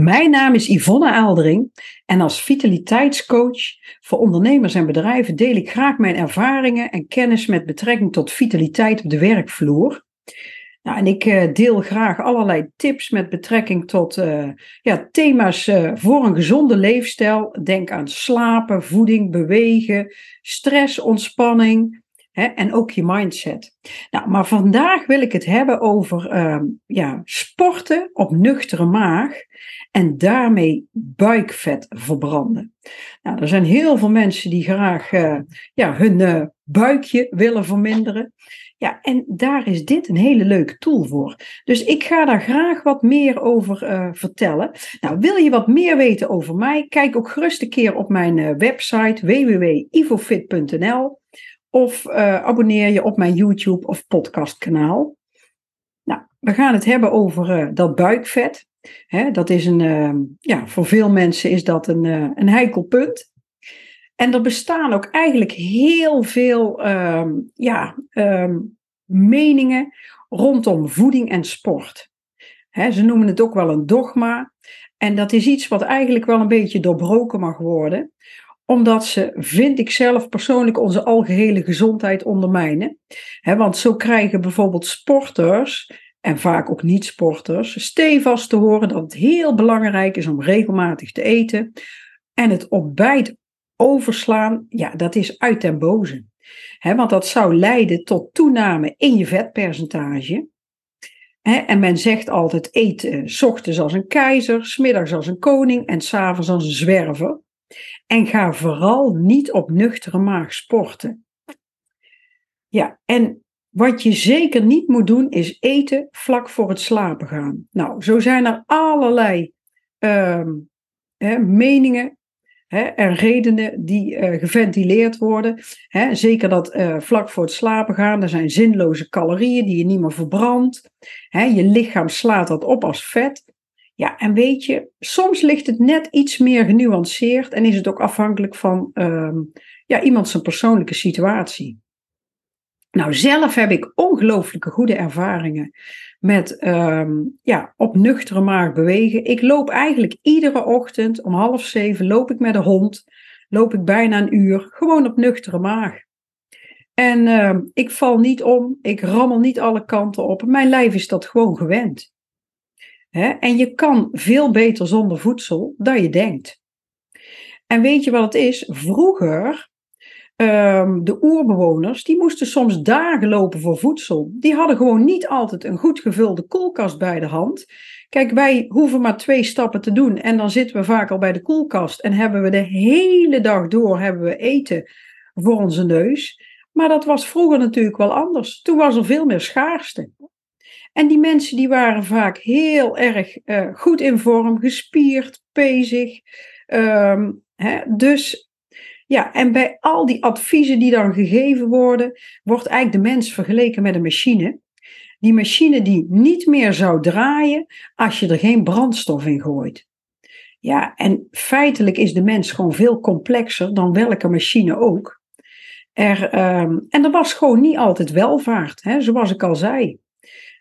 Mijn naam is Yvonne Aaldering en als vitaliteitscoach voor ondernemers en bedrijven deel ik graag mijn ervaringen en kennis met betrekking tot vitaliteit op de werkvloer. Nou, en ik uh, deel graag allerlei tips met betrekking tot uh, ja, thema's uh, voor een gezonde leefstijl. Denk aan slapen, voeding, bewegen, stress, ontspanning, En ook je mindset. Nou, maar vandaag wil ik het hebben over uh, ja, sporten op nuchtere maag en daarmee buikvet verbranden. Nou, er zijn heel veel mensen die graag uh, ja, hun uh, buikje willen verminderen. Ja, en daar is dit een hele leuke tool voor. Dus ik ga daar graag wat meer over uh, vertellen. Nou, wil je wat meer weten over mij? Kijk ook gerust een keer op mijn website www.ivofit.nl of uh, abonneer je op mijn YouTube of podcastkanaal. Nou, we gaan het hebben over uh, dat buikvet. Dat is een, uh, ja, voor veel mensen is dat een, een heikel punt. En er bestaan ook eigenlijk heel veel ehm, ja, um, meningen rondom voeding en sport. Ze noemen het ook wel een dogma. En dat is iets wat eigenlijk wel een beetje doorbroken mag worden omdat ze, vind ik zelf persoonlijk, onze algehele gezondheid ondermijnen. want zo krijgen bijvoorbeeld sporters, en vaak ook niet-sporters, stevast te horen dat het heel belangrijk is om regelmatig te eten. En het ontbijt overslaan, ja, dat is uit den boze. want dat zou leiden tot toename in je vetpercentage. en men zegt altijd: eet uh, s ochtends als een keizer, smiddags als een koning en s'avonds als een zwerver. En ga vooral niet op nuchtere maag sporten. Ja, en wat je zeker niet moet doen is eten vlak voor het slapen gaan. Nou, zo zijn er allerlei uh, hè, meningen hè, en redenen die uh, geventileerd worden. Hè, zeker dat uh, vlak voor het slapen gaan, er zijn zinloze calorieën die je niet meer verbrandt. Je lichaam slaat dat op als vet. Ja, en weet je, soms ligt het net iets meer genuanceerd en is het ook afhankelijk van uh, ja, iemand zijn persoonlijke situatie. Nou, zelf heb ik ongelooflijke goede ervaringen met um, ja, op nuchtere maag bewegen. Ik loop eigenlijk iedere ochtend om half zeven loop ik met de hond. Loop ik bijna een uur, gewoon op nuchtere maag. En uh, ik val niet om, ik rammel niet alle kanten op. Mijn lijf is dat gewoon gewend. En je kan veel beter zonder voedsel dan je denkt. En weet je wat het is? Vroeger, um, de oerbewoners, die moesten soms dagen lopen voor voedsel. Die hadden gewoon niet altijd een goed gevulde koelkast bij de hand. Kijk, wij hoeven maar twee stappen te doen en dan zitten we vaak al bij de koelkast en hebben we de hele dag door hebben we eten voor onze neus. Maar dat was vroeger natuurlijk wel anders. Toen was er veel meer schaarste. En die mensen die waren vaak heel erg uh, goed in vorm, gespierd, pezig. Um, hè, dus ja, en bij al die adviezen die dan gegeven worden, wordt eigenlijk de mens vergeleken met een machine. Die machine die niet meer zou draaien als je er geen brandstof in gooit. Ja, en feitelijk is de mens gewoon veel complexer dan welke machine ook. Er, um, en er was gewoon niet altijd welvaart, hè, zoals ik al zei.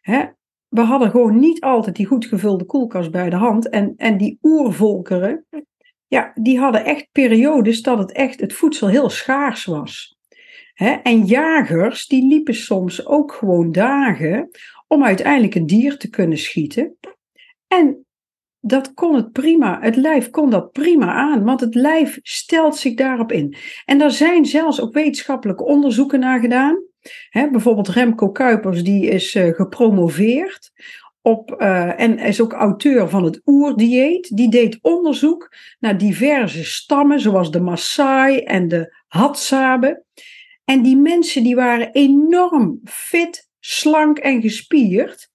Hè? We hadden gewoon niet altijd die goed gevulde koelkast bij de hand. En, en die oervolkeren, ja, die hadden echt periodes dat het echt het voedsel heel schaars was. Hè? En jagers, die liepen soms ook gewoon dagen om uiteindelijk een dier te kunnen schieten. En dat kon het prima, het lijf kon dat prima aan, want het lijf stelt zich daarop in. En daar zijn zelfs ook wetenschappelijke onderzoeken naar gedaan bijvoorbeeld Remco Kuipers, die is uh, gepromoveerd op, uh, en is ook auteur van het oerdieet. Die deed onderzoek naar diverse stammen, zoals de Maasai en de Hadzabe. En die mensen die waren enorm fit, slank en gespierd.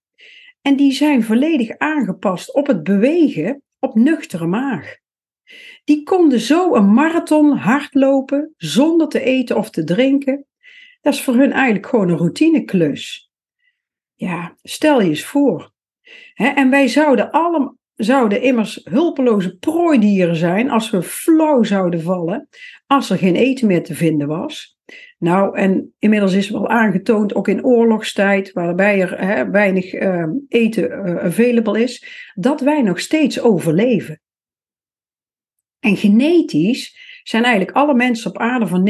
En die zijn volledig aangepast op het bewegen op nuchtere maag. Die konden zo een marathon hardlopen zonder te eten of te drinken. Dat is voor hun eigenlijk gewoon een routineklus. Ja, stel je eens voor. en wij zouden allemaal zouden immers hulpeloze prooidieren zijn als we flauw zouden vallen, als er geen eten meer te vinden was. Nou, en inmiddels is wel aangetoond, ook in oorlogstijd, waarbij er weinig uh, eten uh, available is, dat wij nog steeds overleven. En genetisch zijn eigenlijk alle mensen op aarde van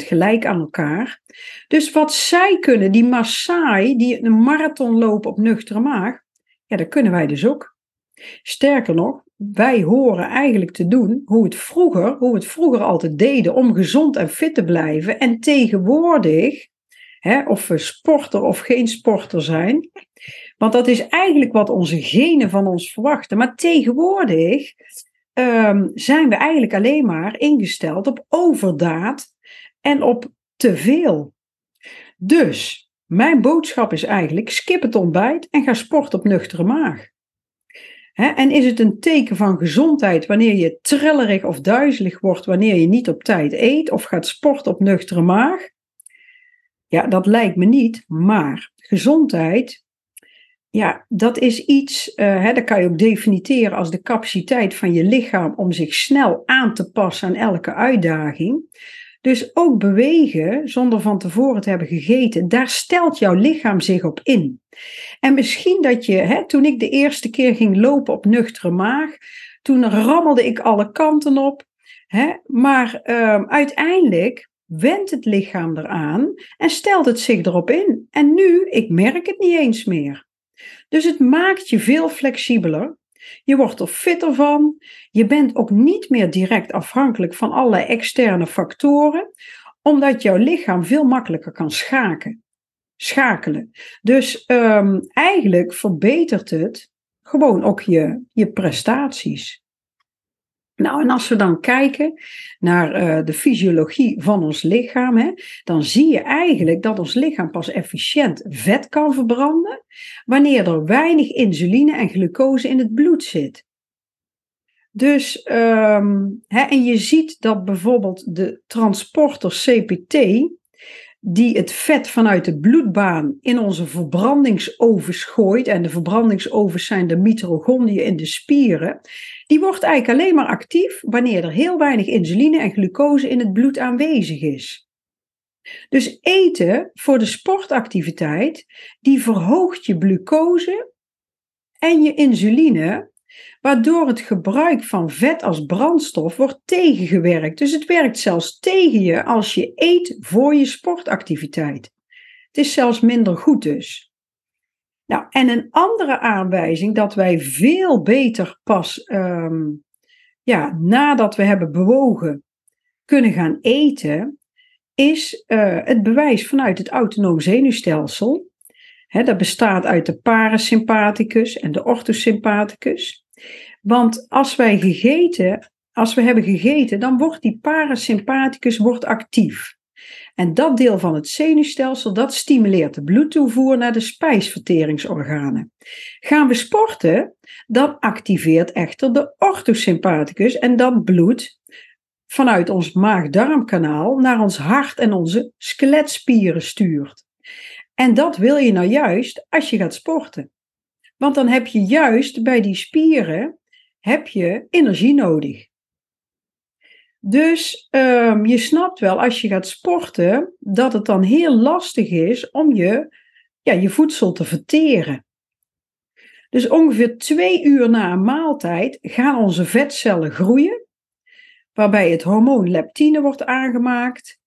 99,9% gelijk aan elkaar. Dus wat zij kunnen, die Maasai, die een marathon lopen op nuchtere maag, ja, dat kunnen wij dus ook. Sterker nog, wij horen eigenlijk te doen hoe het vroeger, hoe het vroeger altijd deden om gezond en fit te blijven. En tegenwoordig, hè, of we sporter of geen sporter zijn, want dat is eigenlijk wat onze genen van ons verwachten. Maar tegenwoordig um, zijn we eigenlijk alleen maar ingesteld op overdaad en op te veel. Dus mijn boodschap is eigenlijk: skip het ontbijt en ga sporten op nuchtere maag en is het een teken van gezondheid wanneer je trillerig of duizelig wordt wanneer je niet op tijd eet of gaat sporten op nuchtere maag? Ja, dat lijkt me niet, maar gezondheid, ja, dat is iets, uh, dat kan je ook definiëren als de capaciteit van je lichaam om zich snel aan te passen aan elke uitdaging. Dus ook bewegen zonder van tevoren te hebben gegeten, daar stelt jouw lichaam zich op in. En misschien dat je, hè, toen ik de eerste keer ging lopen op nuchtere maag, toen rammelde ik alle kanten op. Hè, maar uh, uiteindelijk wendt het lichaam eraan en stelt het zich erop in. En nu, ik merk het niet eens meer. Dus het maakt je veel flexibeler. Je wordt er fitter van. Je bent ook niet meer direct afhankelijk van allerlei externe factoren, omdat jouw lichaam veel makkelijker kan schakelen. Dus um, eigenlijk verbetert het gewoon ook je, je prestaties. Nou, en als we dan kijken naar uh, de fysiologie van ons lichaam, hè, dan zie je eigenlijk dat ons lichaam pas efficiënt vet kan verbranden wanneer er weinig insuline en glucose in het bloed zit. Dus, um, hè, en je ziet dat bijvoorbeeld de transporter CPT, die het vet vanuit de bloedbaan in onze verbrandingsovens gooit, en de verbrandingsovens zijn de mitochondriën in de spieren, die wordt eigenlijk alleen maar actief wanneer er heel weinig insuline en glucose in het bloed aanwezig is. Dus eten voor de sportactiviteit, die verhoogt je glucose en je insuline, waardoor het gebruik van vet als brandstof wordt tegengewerkt. Dus het werkt zelfs tegen je als je eet voor je sportactiviteit. Het is zelfs minder goed dus. Nou, en een andere aanwijzing dat wij veel beter pas um, ja, nadat we hebben bewogen kunnen gaan eten, is uh, het bewijs vanuit het autonoom zenuwstelsel. Dat bestaat uit de parasympathicus en de orthosympathicus. Want als wij gegeten, als we hebben gegeten, dan wordt die parasympathicus wordt actief. En dat deel van het zenuwstelsel, dat stimuleert de bloedtoevoer naar de spijsverteringsorganen. Gaan we sporten, dan activeert echter de orthosympathicus en dat bloed vanuit ons maag-darmkanaal naar ons hart en onze skeletspieren stuurt. En dat wil je nou juist als je gaat sporten. Want dan heb je juist bij die spieren heb je energie nodig. Dus um, je snapt wel, als je gaat sporten, dat het dan heel lastig is om je, ja, je voedsel te verteren. Dus ongeveer twee uur na een maaltijd gaan onze vetcellen groeien, waarbij het hormoon leptine wordt aangemaakt.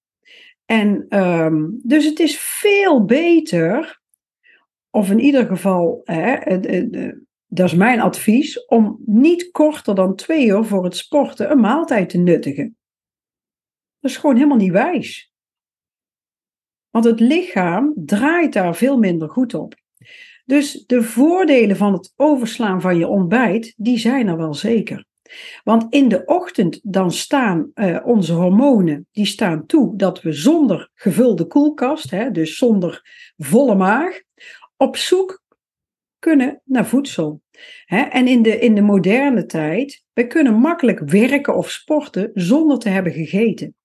En um, dus het is veel beter, of in ieder geval, hè, dat is mijn advies, om niet korter dan twee uur voor het sporten een maaltijd te nuttigen. Dat is gewoon helemaal niet wijs. Want het lichaam draait daar veel minder goed op. Dus de voordelen van het overslaan van je ontbijt, die zijn er wel zeker. Want in de ochtend dan staan uh, onze hormonen, die staan toe dat we zonder gevulde koelkast, hè, dus zonder volle maag, op zoek kunnen naar voedsel. En in de, in de moderne tijd, we kunnen makkelijk werken of sporten zonder te hebben gegeten.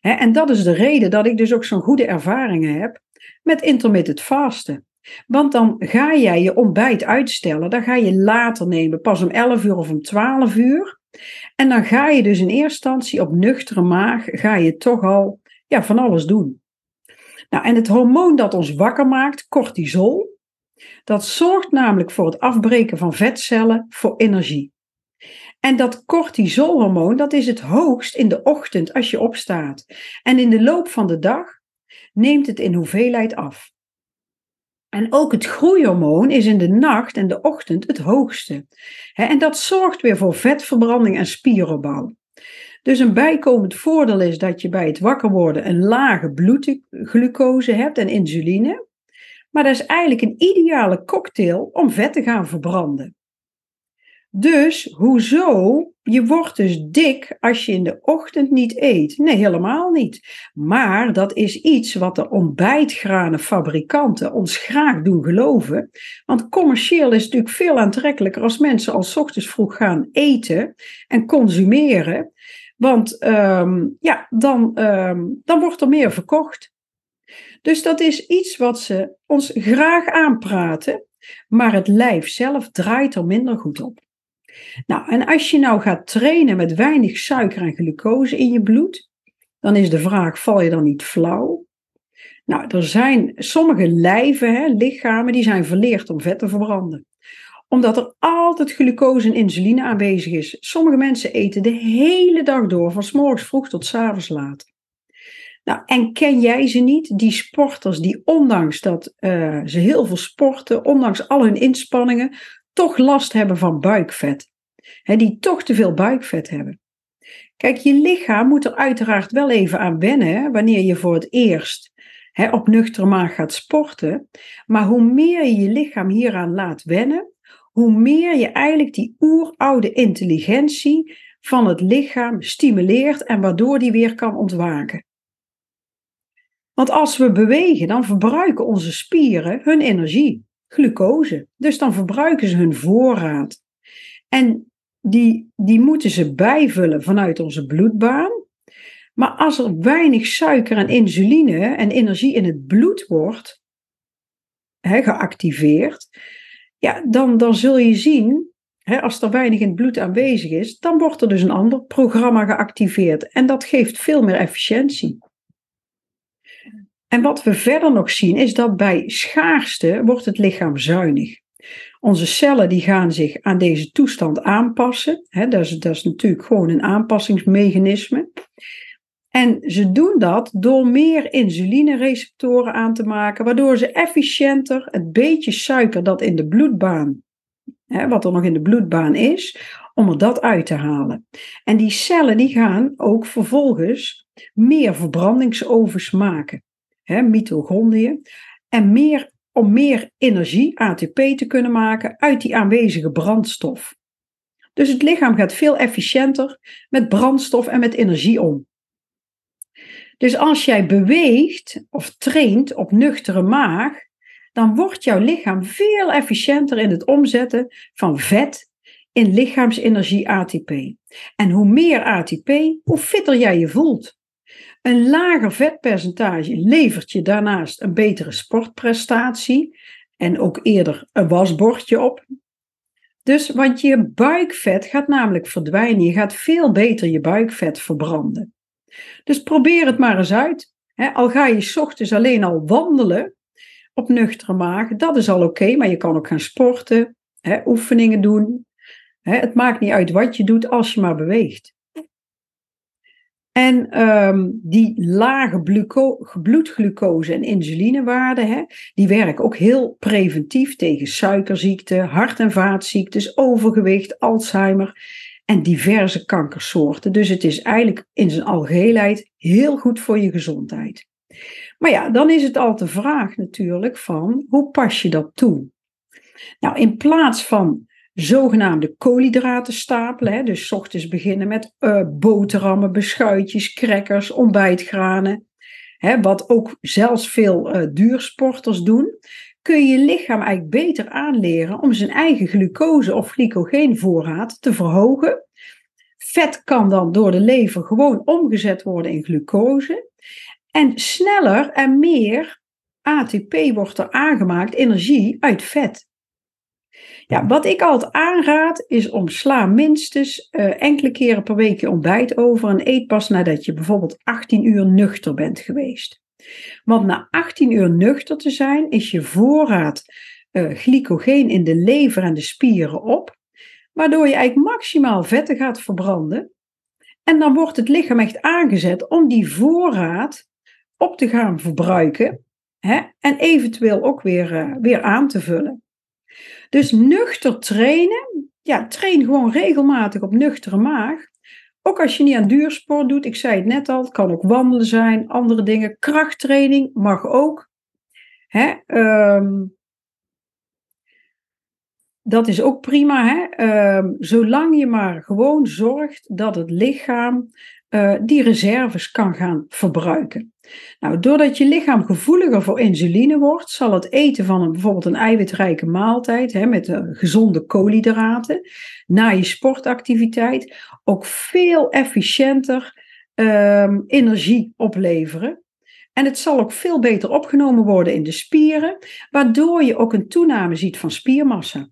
En dat is de reden dat ik dus ook zo'n goede ervaringen heb met intermittent fasten. Want dan ga jij je ontbijt uitstellen, dan ga je later nemen, pas om 11 uur of om 12 uur. En dan ga je dus in eerste instantie op nuchtere maag, ga je toch al ja, van alles doen. Nou, en het hormoon dat ons wakker maakt, cortisol, dat zorgt namelijk voor het afbreken van vetcellen voor energie. En dat cortisolhormoon, dat is het hoogst in de ochtend als je opstaat. En in de loop van de dag neemt het in hoeveelheid af. En ook het groeihormoon is in de nacht en de ochtend het hoogste. En dat zorgt weer voor vetverbranding en spieropbouw. Dus een bijkomend voordeel is dat je bij het wakker worden een lage bloedglucose hebt en insuline. Maar dat is eigenlijk een ideale cocktail om vet te gaan verbranden. Dus hoezo? Je wordt dus dik als je in de ochtend niet eet. Nee, helemaal niet. Maar dat is iets wat de ontbijtgranenfabrikanten ons graag doen geloven. Want commercieel is natuurlijk veel aantrekkelijker als mensen al ochtends vroeg gaan eten en consumeren. Want ehm, ja, dan, ehm, dan wordt er meer verkocht. Dus dat is iets wat ze ons graag aanpraten, maar het lijf zelf draait er minder goed op. Nou, en als je nou gaat trainen met weinig suiker en glucose in je bloed, dan is de vraag: val je dan niet flauw? Nou, er zijn sommige lijven, hè, lichamen, die zijn verleerd om vet te verbranden omdat er altijd glucose en insuline aanwezig is. Sommige mensen eten de hele dag door, van morgens vroeg tot s avonds laat. Nou, en ken jij ze niet? Die sporters die ondanks dat uh, ze heel veel sporten, ondanks al hun inspanningen, toch last hebben van buikvet. Die toch te veel buikvet hebben. Kijk, je lichaam moet er uiteraard wel even aan wennen wanneer je voor het eerst he, op nuchtere maag gaat sporten. Maar hoe meer je je lichaam hieraan laat wennen, hoe meer je eigenlijk die oeroude intelligentie van het lichaam stimuleert en waardoor die weer kan ontwaken. Want als we bewegen, dan verbruiken onze spieren hun energie, glucose. Dus dan verbruiken ze hun voorraad. En die, die moeten ze bijvullen vanuit onze bloedbaan. Maar als er weinig suiker en insuline en energie in het bloed wordt geactiveerd, ja, dan, dan zul je zien, hè, als er weinig in het bloed aanwezig is, dan wordt er dus een ander programma geactiveerd. En dat geeft veel meer efficiëntie. En wat we verder nog zien is dat bij schaarste wordt het lichaam zuinig. Onze cellen die gaan zich aan deze toestand aanpassen. Dat, is, dat is natuurlijk gewoon een aanpassingsmechanisme. En ze doen dat door meer insulinereceptoren aan te maken, waardoor ze efficiënter het beetje suiker dat in de bloedbaan, wat er nog in de bloedbaan is, om er dat uit te halen. En die cellen die gaan ook vervolgens meer verbrandingsovens maken, hè, mitochondriën, en meer, om meer energie, ATP, te kunnen maken uit die aanwezige brandstof. Dus het lichaam gaat veel efficiënter met brandstof en met energie om. Dus als jij beweegt of traint op nuchtere maag, dan wordt jouw lichaam veel efficiënter in het omzetten van vet in lichaamsenergie ATP. En hoe meer ATP, hoe fitter jij je voelt. Een lager vetpercentage levert je daarnaast een betere sportprestatie en ook eerder een wasbordje op. Dus want je buikvet gaat namelijk verdwijnen. Je gaat veel beter je buikvet verbranden. Dus probeer het maar eens uit. al ga je s ochtends alleen al wandelen op nuchtere maag, dat is al oké, maar je kan ook gaan sporten, oefeningen doen. het maakt niet uit wat je doet als je maar beweegt. En ehm, die lage bloedglucose en insulinewaarden, die werken ook heel preventief tegen suikerziekte, hart- en vaatziektes, overgewicht, Alzheimer en diverse kankersoorten. Dus het is eigenlijk in zijn algeheelheid heel goed voor je gezondheid. Maar ja, dan is het al de vraag natuurlijk van hoe pas je dat toe? Nou, in plaats van zogenaamde koolhydraten stapelen, hè, dus ochtends beginnen met uh, boterhammen, beschuitjes, crackers, ontbijtgranen, hè, wat ook zelfs veel uh, duursporters doen, kun je je lichaam eigenlijk beter aanleren om zijn eigen glucose of glycogeenvoorraad te verhogen. Vet kan dan door de lever gewoon omgezet worden in glucose. En sneller en meer ATP wordt er aangemaakt, energie uit vet. Ja, wat ik altijd aanraad is om sla minstens uh, enkele keren per week je ontbijt over en eet pas nadat je bijvoorbeeld 18 uur nuchter bent geweest. Want na 18 uur nuchter te zijn is je voorraad uh, glycogeen in de lever en de spieren op, waardoor je eigenlijk maximaal vetten gaat verbranden. En dan wordt het lichaam echt aangezet om die voorraad op te gaan verbruiken hè, en eventueel ook weer, uh, weer aan te vullen. Dus nuchter trainen, ja, train gewoon regelmatig op nuchtere maag. Ook als je niet aan duursport doet, ik zei het net al, het kan ook wandelen zijn, andere dingen. Krachttraining mag ook. Hè? Um, dat is ook prima, hè? Um, zolang je maar gewoon zorgt dat het lichaam uh, die reserves kan gaan verbruiken. Nou, doordat je lichaam gevoeliger voor insuline wordt, zal het eten van een, bijvoorbeeld een eiwitrijke maaltijd hè, met uh, gezonde koolhydraten na je sportactiviteit ook veel efficiënter um, energie opleveren. En het zal ook veel beter opgenomen worden in de spieren, waardoor je ook een toename ziet van spiermassa.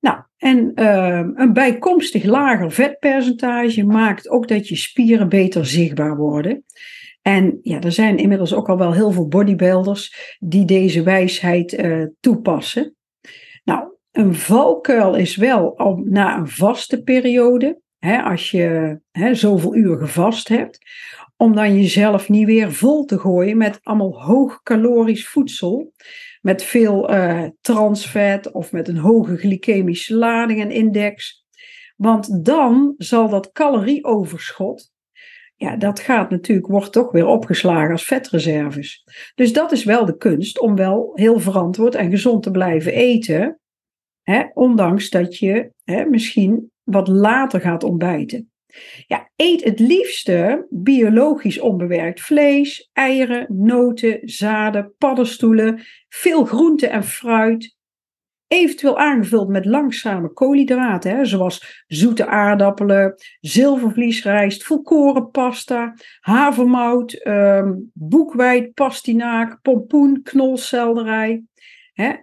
Nou, en uh, een bijkomstig lager vetpercentage maakt ook dat je spieren beter zichtbaar worden. En ja, er zijn inmiddels ook al wel heel veel bodybuilders die deze wijsheid uh, toepassen. Nou, een valkuil is wel om na een vaste periode, hè, als je hè, zoveel uur gevast hebt, om dan jezelf niet weer vol te gooien met allemaal hoogcalorisch voedsel met veel uh, transvet of met een hoge glycemische lading en index. Want dan zal dat calorieoverschot, ja, dat gaat natuurlijk, wordt toch weer opgeslagen als vetreserves. Dus dat is wel de kunst om wel heel verantwoord en gezond te blijven eten. Hè, ondanks dat je hè, misschien wat later gaat ontbijten. Ja, eet het liefste biologisch onbewerkt vlees, eieren, noten, zaden, paddenstoelen, veel groente en fruit. Eventueel aangevuld met langzame koolhydraten, zoals zoete aardappelen, zilvervliesrijst, volkorenpasta, havermout, um, boekweit, pastinaak, pompoen, knolselderij.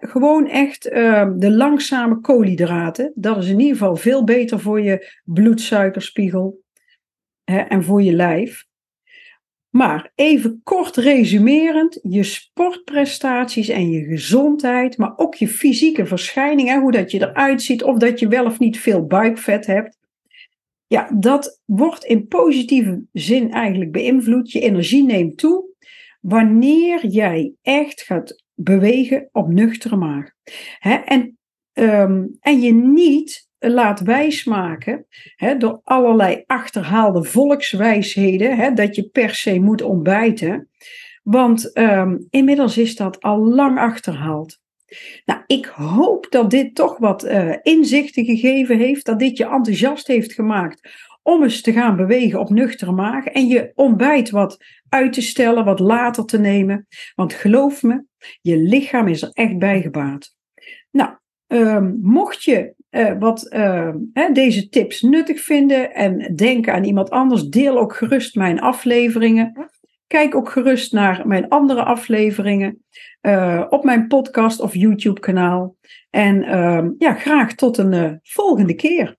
Gewoon echt uh, de langzame koolhydraten. Dat is in ieder geval veel beter voor je bloedsuikerspiegel he, en voor je lijf. Maar even kort resumerend, je sportprestaties en je gezondheid, maar ook je fysieke verschijningen, hoe dat je eruit ziet, of dat je wel of niet veel buikvet hebt. Ja, dat wordt in positieve zin eigenlijk beïnvloed. Je energie neemt toe wanneer jij echt gaat bewegen op nuchtere maag. en, um, en je niet laat wijsmaken he, door allerlei achterhaalde volkswijsheden dat je per se moet ontbijten. Want um, inmiddels is dat al lang achterhaald. Nou, ik hoop dat dit toch wat uh, inzichten gegeven heeft, dat dit je enthousiast heeft gemaakt om eens te gaan bewegen op nuchtere maag en je ontbijt wat uit te stellen, wat later te nemen. Want geloof me, je lichaam is er echt bij gebaat. Nou, um, mocht je uh, wat hè, deze tips nuttig vinden en denken aan iemand anders, deel ook gerust mijn afleveringen. Kijk ook gerust naar mijn andere afleveringen uh, op mijn podcast of YouTube kanaal. En ja, graag tot een volgende keer.